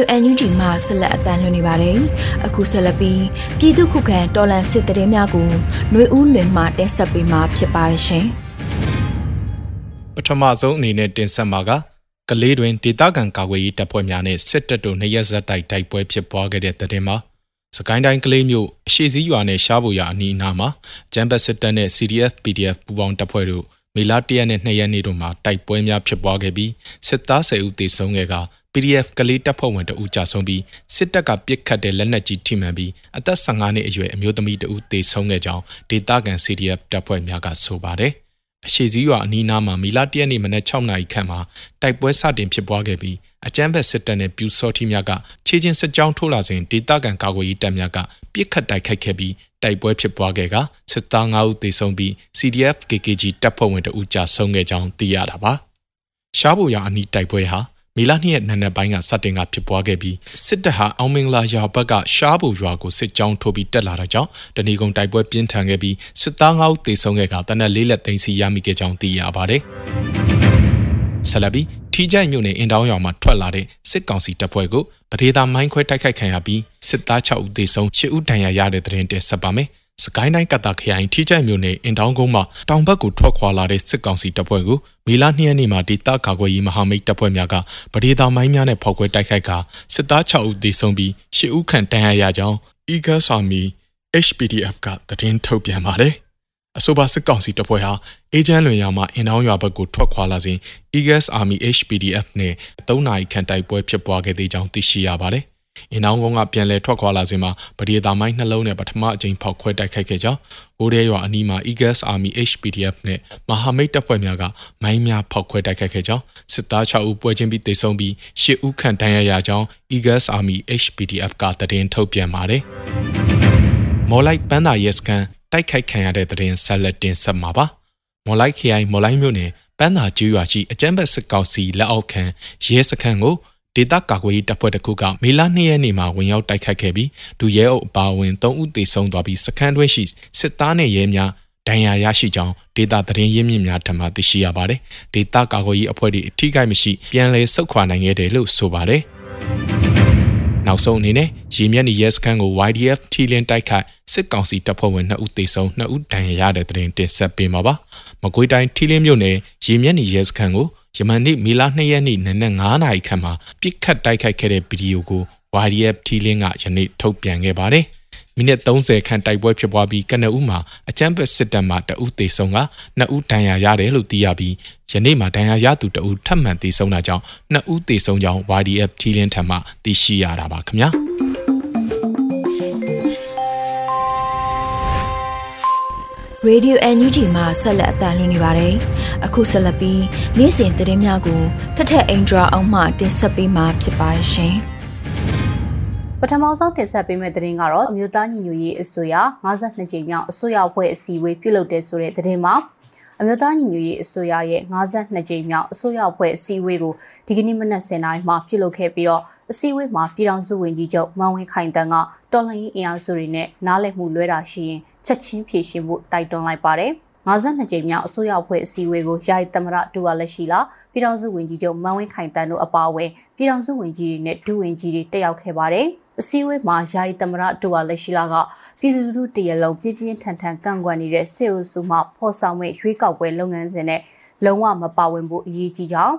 ရေဒီယို NUG မှာဆက်လက်အသံလွှင့်နေပါတယ်။အခုဆက်လက်ပြီးပြည်သူခုခံတော်လှန်စစ်တရေများကိုຫນွေဦးလွင်မှတင်ဆက်ပေးမှာဖြစ်ပါတယ်ရှင်ပထမဆုံးအနေနဲ့တင်ဆက်မှာကကလေးတွင်ဒေသခံကာကွယ်ရေးတပ်ဖွဲ့များနဲ့စစ်တပ်တို့နှစ်ရက်ဆက်တိုက်တိုက်ပွဲဖြစ်ပွားခဲ့တဲ့တဲ့တင်မှာစကိုင်းတိုင်းကလေးမျိုးအရှိစည်းရွာနဲ့ရှားပူရွာအနီးအနားမှာကျန်းဘတ်စစ်တပ်နဲ့ CDF PDF ပူးပေါင်းတပ်ဖွဲ့တို့ မေလ၁ရက်နဲ့၂ရက်နေ့တို့မှာတိုက်ပွဲများဖြစ်ပွားခဲ့ပြီးစစ်သား၁၀ဦးသေဆုံးခဲ့က PDF ကလေးတပ်ဖွဲ့ဝင်တဦးကြာဆုံးပြီးစစ်တပ်ကပစ်ခတ်တဲ့လက်နက်ကြီးထိမှန်ပြီးအသက်15နှစ်အရွယ်အမျိုးသမီးတဦးသေဆုံးခဲ့ကြောင်းဒေသခံ CDF တပ်ဖွဲ့များကဆိုပါတယ်။အရှိစည်းရွာအနီးနားမှာမီလာတရက်နေ့မနက်6နာရီခန့်မှာတိုက်ပွဲစတင်ဖြစ်ပွားခဲ့ပြီးအကြမ်းဖက်စစ်တပ်နဲ့ပြူစောထီများကခြေချင်းစစ်ကြောင်းထိုးလာစဉ်ဒေသခံကာကွယ်ရေးတပ်များကပြစ်ခတ်တိုက်ခိုက်ခဲ့ပြီး တိုက်ပွဲဖြစ်ပွားခဲ့ကစစ်သား9ဦးသေဆုံးပြီး CDF KKG တပ်ဖွဲ့ဝင်တဦးကြာဆုံးခဲ့ကြောင်းသိရတာပါ။ရှားဘူရွာအနီးတိုက်ပွဲဟာမီလာနှစ်ရက်နံနက်ပိုင်းကစတင်ကဖြစ်ပွားခဲ့ပြီးစစ်တပ်ဟာအောင်မင်္ဂလာရွာဘက်ကရှားဘူရွာကိုစစ်ကြောင်းထိုးပြီးတက်လာတဲ့ကြောင့်တဏီကုံတိုက်ပွဲပြင်းထန်ခဲ့ပြီးစစ်သား9ဦးသေဆုံးခဲ့ကတနက်လေးလက်သိမ်းစီရမိခဲ့ကြောင်းသိရပါတယ်။ ဆလဘီထီကြိုက်မြို့နယ်အင်တောင်းရွာမှာထွက်လာတဲ့စစ်ကောင်စီတပ်ဖွဲ့ကိုပဒေသာမိုင်းခွဲတိုက်ခိုက်ခံရပြီးစစ်သား6ဦးသေဆုံး10ဦးဒဏ်ရာရတဲ့တဲ့တင်တက်ဆက်ပါမယ်။စကိုင်းတိုင်းကတာခရိုင်ထီကြိုက်မြို့နယ်အင်တောင်းကုန်းမှာတောင်ဘက်ကိုထွက်ခွာလာတဲ့စစ်ကောင်စီတပ်ဖွဲ့ကိုမေလ2ရက်နေ့မှာဒေသကာကွယ်ရေးမဟာမိတ်တပ်ဖွဲ့များကပဒေသာမိုင်းများနဲ့ဖောက်ခွဲတိုက်ခိုက်ကစစ်သား6ဦးသေဆုံးပြီး10ဦးခန့်ဒဏ်ရာရကြောင်း Eagle Army HPDF ကသတင်းထုတ်ပြန်ပါတယ်။ အဆိုပါစစ်ကောင်စီတပ်ဖွဲ့ဟာအေဂျင့်လွင်ရွာမှာအင်တောင်းရွာဘက်ကိုထွက်ခွာလာစဉ် Eagles Army HPDF နဲ့3နာရီခန့်တိုက်ပွဲဖြစ်ပွားခဲ့သေးကြောင်းသိရှိရပါတယ်။အင်တောင်းကုန်းကပြန်လည်ထွက်ခွာလာစဉ်မှာပဒေသာမိုင်းနှလုံးနဲ့ပထမအကြိမ်ဖောက်ခွဲတိုက်ခိုက်ခဲ့ကြောင်းဘိုးရဲရွာအနီးမှာ Eagles Army HPDF နဲ့မဟာမိတ်တပ်ဖွဲ့များကမိုင်းများဖောက်ခွဲတိုက်ခိုက်ခဲ့ကြောင်းစစ်သား6ဦးပွဲချင်းပြီးတေဆုံးပြီး10ဦးခန့်ဒဏ်ရာရကြောင်း Eagles Army HPDF ကသတင်းထုတ်ပြန်ပါတယ်။မော်လိုက်ပန်းသာရဲစကန် တိုက်ခိုက်ခံရတဲ့တဲ့ရင်ဆက်လက်တင်ဆက်မှာပါ။မော်လိုက်ခရိုင်မော်လိုက်မြို့နယ်ပန်းသာကျွော်ရှိအကြမ်းဖက်စစ်ကောင်စီလက်အောက်ခံရဲစခန်းကိုဒေသကာကွယ်ရေးတပ်ဖွဲ့တစ်ခုကမေလ2ရက်နေ့မှာဝင်ရောက်တိုက်ခတ်ခဲ့ပြီးဒူရဲအုပ်အပါအဝင်3ဦးသေဆုံးသွားပြီးစခန်းတွင်းရှိစစ်သားနဲ့ရဲများဒဏ်ရာရရှိကြောင်းဒေတာသတင်းရင်းမြစ်များထံမှသိရှိရပါတယ်။ဒေတာကာကွယ်ရေးအဖွဲ့တွေအထိကိမရှိပြန်လည်ဆုတ်ခွာနိုင်ခဲ့တယ်လို့ဆိုပါတယ်။ နောက်ဆုံးအနေနဲ့ရေမျက်နှာရဲစခန်းကို YDF ထီလင်းတိုက်ခိုက်စစ်ကောင်စီတပ်ဖွဲ့ဝင်2ဦးသေဆုံး2ဦးဒဏ်ရာရတဲ့တဲ့တင်ဆက်ပေးမှာပါ။မကွေးတိုင်းထီလင်းမြို့နယ်ရေမျက်နှာရဲစခန်းကိုယမန်နေ့မေလ2ရက်နေ့နနက်9နာရီခန့်မှာပြစ်ခတ်တိုက်ခိုက်ခဲ့တဲ့ဗီဒီယိုကို YDF ထီလင်းကယနေ့ထုတ်ပြန်ခဲ့ပါတယ်။ မိနစ်30ခန့်တိုက်ပွဲဖြစ်ပွားပြီးကနဦးမှာအကြမ်းဖက်စစ်တပ်မှတအုပ်သေဆုံးကနှစ်ဦးဒဏ်ရာရတယ်လို့သိရပြီးယနေ့မှာဒဏ်ရာရသူတအုပ်ထပ်မံသေဆုံးတာကြောင့်နှစ်ဦးသေဆုံးကြောင်း YDF ထီလင်းထံမှသိရှိရတာပါခင်ဗျာ။ Radio NUG မှာဆက်လက်အသံလွှင့်နေပါတယ်။အခုဆက်လက်ပြီးနေ့စဉ်သတင်းများကိုထထအင်ဒရာအောင်မှတင်ဆက်ပေးမှာဖြစ်ပါတယ်ရှင်။ ပထမဆုံးတင်ဆက်ပေးမယ့်သတင်းကတော့အမျိုးသားညီညွတ်ရေးအစိုးရ52ကြိမ်မြောက်အစိုးရအဖွဲ့အစည်းအဝေးပြုလုပ်တဲ့ဆိုတဲ့သတင်းမှာအမျိုးသားညီညွတ်ရေးအစိုးရရဲ့52ကြိမ်မြောက်အစိုးရအဖွဲ့အစည်းအဝေးကိုဒီကနေ့မနက်10:00နာရီမှာပြုလုပ်ခဲ့ပြီးတော့အစည်းအဝေးမှာပြည်ထောင်စုဝန်ကြီးချုပ်မန်ဝင်းခိုင်တန်းကတော်လှန်ရေးအင်အားစုတွေနဲ့နားလည်မှုလွဲတာရှိရင်ချက်ချင်းဖြေရှင်းဖို့တိုက်တွန်းလိုက်ပါတယ်။52ကြိမ်မြောက်အစိုးရအဖွဲ့အစည်းအဝေးကိုယာယီသမရဒူဝါလက်ရှိလာပြည်ထောင်စုဝန်ကြီးချုပ်မန်ဝင်းခိုင်တန်းတို့အပါအဝင်ပြည်ထောင်စုဝန်ကြီးတွေနဲ့ဒုဝန်ကြီးတွေတက်ရောက်ခဲ့ပါတယ်။ အစည်းအဝေးမှာယာယီသမရဒူဝါလက်ရှိလာကပြည်သူလူထုတရလုံးပြင်းပြင်းထန်ထန်ကန့်ကွက်နေတဲ့စစ်အုပ်စုမှဖော်ဆောင်မဲ့ရွေးကောက်ပွဲလုပ်ငန်းစဉ်နဲ့လုံးဝမပါဝင်ဖို့အရေးကြီးကြောင်း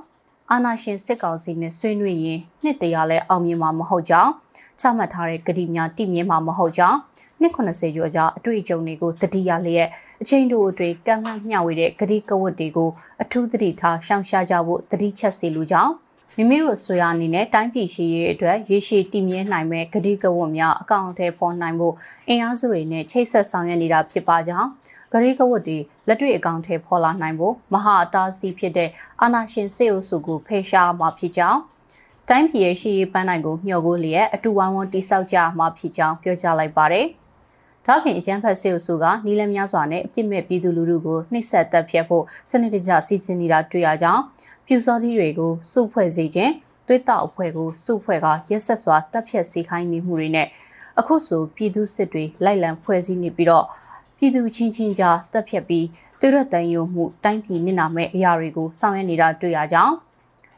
အာဏာရှင်စစ်ကောင်စီနဲ့ဆွေးနွေးရင်နှစ်တရာလဲအောင်မြင်မှာမဟုတ်ကြောင်းချမှတ်ထားတဲ့ကတိများတည်မြဲမှာမဟုတ်ကြောင်းနှစ်80ကျော်ကြာအတွေ့အကြုံတွေကိုတတိယလျက်အချိန်တို့အတွင်းကန့်လန့်မျှဝေတဲ့ဂတိကဝတ်တွေကိုအထူးသတိထားရှောင်ရှားကြဖို့တတိချက်စီလူကြောင်း မိမိတို့ဆိုရအနေနဲ့တိုင်းပြည်ရှိရေးအတွက်ရေရှည်တည်မြဲနိုင်မဲ့ဂတိကဝတ်များအကောင့်အထည်ပေါ်နိုင်ဖို့အင်အားစုတွေနဲ့ချိတ်ဆက်ဆောင်ရွက်နေတာဖြစ်ပါကြောင်းဂရိကဝတ်တွေလက်တွေ့အကောင့်ထဲပေါ်လာနိုင်ဖို့မဟာအတားအဆီးဖြစ်တဲ့အာနာရှင်စေအုပ်စုကိုဖယ်ရှားမှာဖြစ်ကြောင်းတိုင်းပြည်ရဲ့ရှေ့ရေးပန်းနိုင်ကိုမျှော်ကိုလျက်အတူဝိုင်းဝန်းတိဆောက်ကြမှာဖြစ်ကြောင်းပြောကြားလိုက်ပါတယ်။ဒါ့အပြင်အကျန်းဖတ်စေအုပ်စုကနီလများစွာနဲ့အပြစ်မဲ့ပြည်သူလူထုကိုနှိပ်စက်တပ်ဖြတ်ဖို့စနစ်တကျစီစဉ်နေတာတွေ့ရကြောင်း ပြူစောတိတွေကိုစုဖွဲ့စေခြင်းသွေးတောက်အဖွဲ့ကိုစုဖွဲ့ကရက်ဆက်စွာတပ်ဖြတ်စီခိုင်းနေမှုတွေနဲ့အခုဆိုပြည်သူစစ်တွေလိုက်လံဖွဲ့စည်းနေပြီးတော့ပြည်သူချင်းချင်းကြားတပ်ဖြတ်ပြီးသွေးရတန်ယုံမှုတိုင်းပြည်နစ်နာမဲ့အရာတွေကိုဆောင်ရွက်နေတာတွေ့ရကြောင်း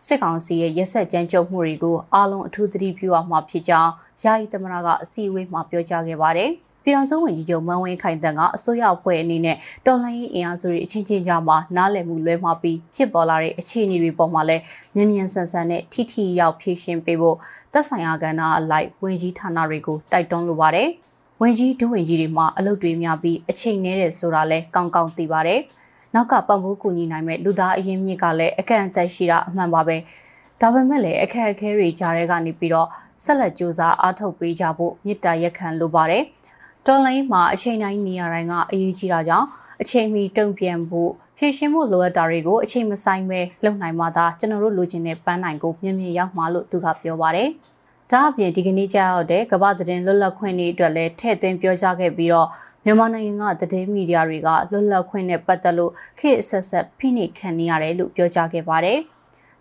စစ်ကောင်စီရဲ့ရက်ဆက်ကြမ်းကြုတ်မှုတွေကိုအားလုံးအထူးသတိပြုရမှာဖြစ်ကြောင်းယာယီသမရကအစည်းအဝေးမှာပြောကြားခဲ့ပါတယ်။ ပြည်ထောင်စုဝန်ကြီးချုပ်မန်းဝင်းခိုင်တန်ကအစိုးရအဖွဲ့အနေနဲ့တော်လှန်ရေးအင်အားစုတွေအချင်းချင်းကြားမှာနားလည်မှုလွဲမှားပြီးဖြစ်ပေါ်လာတဲ့အခြေအနေတွေပေါ်မှာလည်းမြန်မြန်ဆန်ဆန်နဲ့ထိထိရောက်ဖြေရှင်းပေးဖို့သက်ဆိုင်ရာကဏ္ဍအလိုက်ဝန်ကြီးဌာနတွေကိုတိုက်တွန်းလိုပါတယ်။ဝန်ကြီးဒုဝန်ကြီးတွေမှာအလုပ်တွေများပြီးအချိန်နည်းတယ်ဆိုတာလည်းကောင်းကောင်းသိပါတယ်။နောက်ကပံ့ပိုးကူညီနိုင်မဲ့လူသားအရင်းမြစ်ကလည်းအကန့်အသတ်ရှိတာအမှန်ပါပဲ။ဒါပေမဲ့လည်းအခက်အခဲတွေကြားထဲကနေပြီးတော့ဆက်လက်စ조사အားထုတ်ပေးကြဖို့မြစ်တာရက်ခံလိုပါတယ်။ တော်လိုင်းမှာအချိန်တိုင်းနေရာတိုင်းကအရေးကြီးတာကြောင့်အချိန်မီတုံ့ပြန်ဖို့ဖြည့်ရှင်းဖို့လိုအပ်တာတွေကိုအချိန်မဆိုင်ပဲလုပ်နိုင်မှသာကျွန်တော်တို့လိုချင်တဲ့ပန်းနိုင်ကိုမြင်မြင်ရောက်မှာလို့သူကပြောပါတယ်။ဒါအပြင်ဒီကနေ့ကြောက်တဲ့ကမ္ဘာသတင်းလွတ်လပ်ခွင့်တွေအတွက်လည်းထည့်သွင်းပြောကြားခဲ့ပြီးတော့မြန်မာနိုင်ငံကသတင်းမီဒီယာတွေကလွတ်လပ်ခွင့်နဲ့ပတ်သက်လို့ခေတ်အဆက်ဆက်ဖိနှိပ်ခံနေရတယ်လို့ပြောကြားခဲ့ပါတယ်။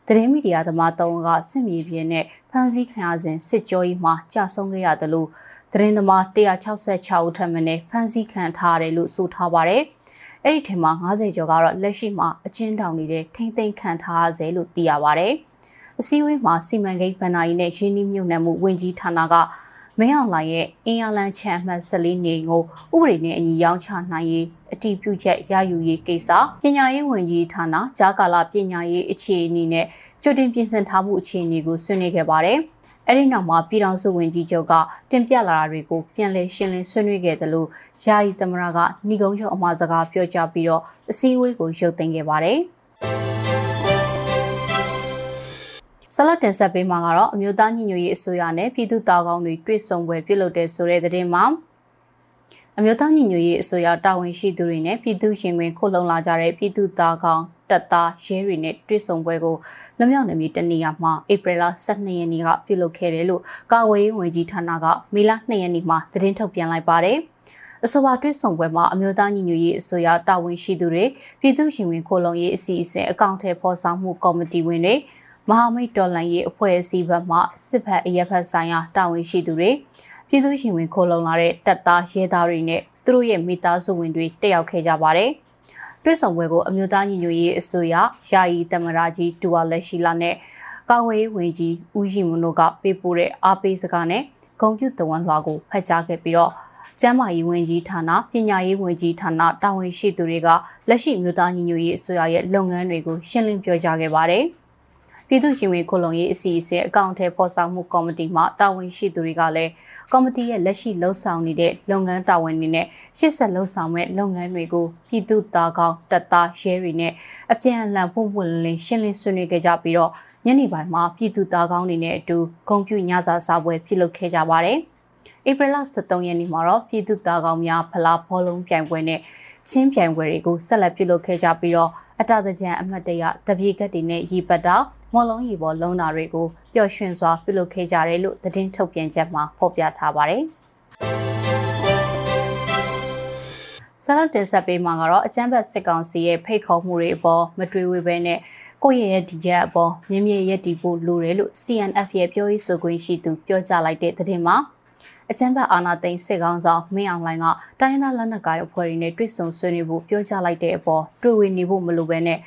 သတင်းမီဒီယာသမားတောင်းကစစ်မြေပြင်နဲ့ဖမ်းဆီးခံရစဉ်စစ်ကြောရေးမှာကြာဆုံးခဲ့ရတယ်လို့သတင်းသမား166ဦးထပ်မံနဲ့ဖမ်းဆီးခံထားရတယ်လို့ဆိုထားပါတယ်။အဲ့ဒီထဲမှာ90ကျော်ကတော့လက်ရှိမှာအချင်းတောင်နေတဲ့ထိမ့်သိမ်းခံထားရစေလို့သိရပါတယ်။အစည်းအဝေးမှာစီမံကိန်းဗဏ္ဍာရီနဲ့ရင်းနှီးမြှုပ်နှံမှုဝန်ကြီးဌာနက မင်းအောင်လှိုင်ရဲ့အင်အားလန်ချန်မှတ်14နေကိုဥပဒေနဲ့အညီရောင်းချနိုင်ရေးအတည်ပြုချက်ရယူရေးကိစ္စပညာရေးဝန်ကြီးဌာနဂျာကာလာပညာရေးအခြေအနေနဲ့ကြိုတင်ပြင်ဆင်ထားမှုအခြေအနေကိုဆွေးနွေးခဲ့ပါတယ်။အဲ့ဒီနောက်မှာပြည်ထောင်စုဝန်ကြီးချုပ်ကတင်ပြလာတာတွေကိုပြန်လည်ရှင်းလင်းဆွေးနွေးခဲ့တယ်လို့ယာယီသမရကဏီကုန်းချုပ်အမှားစကားပြောကြားပြီးတော့အစည်းအဝေးကိုရုပ်သိမ်းခဲ့ပါတယ်။ ဆလတ်တင်ဆက်ပေးမှာကတော့အမျိုးသားညီညွတ်ရေးအစိုးရနဲ့ပြည်သူ့တာကောင်းတွေတွေ့ဆုံပွဲပြုလုပ်တဲ့ဆိုတဲ့သတင်းမှာအမျိုးသားညီညွတ်ရေးအစိုးရတာဝန်ရှိသူတွေနဲ့ပြည်သူ့ရင်ဝင်ခုတ်လုံလာကြတဲ့ပြည်သူ့တာကောင်းတပ်သားရဲတွေနဲ့တွေ့ဆုံပွဲကိုလွမြောက်နေမီတနေရာမှာဧပြီလ12ရက်နေ့ကပြုလုပ်ခဲ့တယ်လို့ကာဝေးဝန်ကြီးဌာနကမေလ2ရက်နေ့မှာသတင်းထုတ်ပြန်လိုက်ပါတယ်။အဆိုပါတွေ့ဆုံပွဲမှာအမျိုးသားညီညွတ်ရေးအစိုးရတာဝန်ရှိသူတွေပြည်သူ့ရှင်ဝင်ခိုလုံရေးအစီအစဉ်အကောင့်ထဲဖော်ဆောင်မှုကော်မတီဝင်တွေ မဟာမိတ်တော်လှန်ရေးအဖွဲ့အစည်းဘက်မှစစ်ဘက်အရက်ဖက်ဆိုင်ရာတာဝန်ရှိသူတွေပြည်သူ့ရှင်ဝင်ခိုလုံလာတဲ့တပ်သားရဲသားတွေနဲ့သူတို့ရဲ့မိသားစုဝင်တွေတက်ရောက်ခဲ့ကြပါတယ်။တွေ့ဆုံပွဲကိုအမျိုးသားညီညွတ်ရေးအစိုးရယာယီတမရာကြီးဒူဝါလက်ရှိလာနဲ့ကာဝေးဝင်ကြီးဦးရီမွန်တို့ကပေးပို့တဲ့အားပေးစကားနဲ့ဂုံပြုတဝန်လွှာကိုဖတ်ကြားခဲ့ပြီးတော့ကျမ်းမာရေးဝန်ကြီးဌာနပညာရေးဝန်ကြီးဌာနတာဝန်ရှိသူတွေကလက်ရှိမြို့သားညီညွတ်ရေးအစိုးရရဲ့လုပ်ငန်းတွေကိုရှင်းလင်းပြောကြားခဲ့ပါတယ်။ ပြည်သူ့ရင်ဝင်ခုလုံရေးအစီအစဉ်အကောင့်ထဲပေါ်ဆောင်မှုကော်မတီမှတာဝန်ရှိသူတွေကလည်းကော်မတီရဲ့လက်ရှိလှုပ်ဆောင်နေတဲ့လုပ်ငန်းတာဝန်တွေနဲ့ရှေ့ဆက်လှုပ်ဆောင်မဲ့လုပ်ငန်းတွေကိုပြည်သူ့သားကောင်းတပ်သားရဲတွေနဲ့အပြန်အလှန်ပုံပွင့်လင်းရှင်းလင်းဆွေးနွေးခဲ့ကြပြီးတော့ညနေပိုင်းမှာပြည်သူ့သားကောင်းတွေနဲ့အတူဂုံပြူညစာစားပွဲပြုလုပ်ခဲ့ကြပါတယ်။ဧပြီလ23ရက်နေ့မှာတော့ပြည်သူ့သားကောင်းများဖလားဘောလုံးပြိုင်ပွဲနဲ့ချင်းပြိုင်ပွဲတွေကိုဆက်လက်ပြုလုပ်ခဲ့ကြပြီးတော့အတသကြံအမတ်တရတပြေကတ်တွေနဲ့ရီပတ်တာ မော်လုံးရီပေါ်လုံးတာတွေကိုပျော်ရွှင်စွာပြုလုပ်ခဲ့ကြတယ်လို့သတင်းထုတ်ပြန်ချက်မှာဖော်ပြထားပါတယ်။ဆလတ်တင်ဆက်ပေးမှာကတော့အချမ်းဘတ်စစ်ကောင်စီရဲ့ဖိတ်ခေါ်မှုတွေအပေါ်မတွေးဝေပဲနဲ့ကိုယ့်ရဲ့ဒီရက်အပေါ်မြင်းမြရက်တီဖို့လိုတယ်လို့ CNF ရဲ့ပြောရေးဆိုခွင့်ရှိသူပြောကြားလိုက်တဲ့သတင်းမှာအကြမ်းဖက်အာဏာသိမ်းစစ်ကောင်ဆောင်မင်းအောင်လှိုင်ကတိုင်းသားလက်နက်ကိုင်အဖွဲ့တွေနဲ့တွေ့ဆုံဆွေးနွေးဖို့ပြောကြားလိုက်တဲ့အပေါ်တွေ့ဝေနေဖို့မလိုဘဲနဲ့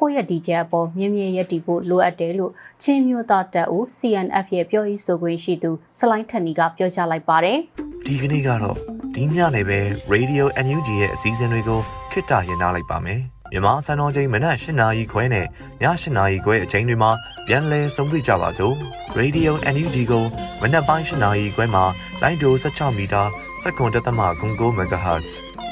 ကိုယ့်ရဲ့ဒီချက်အပေါ်မြင်းမြရက်တီဖို့လိုအပ်တယ်လို့ချင်းမျိုးသားတပ်ဦး CNF ရဲ့ပြောရေးဆိုခွင့်ရှိသူစလိုင်းထန်နီကပြောကြားလိုက်ပါတယ်။ဒီကနေ့ကတော့ဒီညနေပဲ Radio NUG ရဲ့အစည်းအဝေးကိုခਿੱတရရလိုက်ပါမယ်။မြန်မာစံတော်ချိန်မနက်၈နာရီခွဲနဲ့ည၈နာရီခွဲအချိန်တွေမှာပြန်လည်ဆုံးဖြတ်ကြပါစို့ Radio NUG ကိုမနက်ပိုင်း၈နာရီခွဲမှာလိုင်းဒို16မီတာစက္ကန့်တသမ9 MHz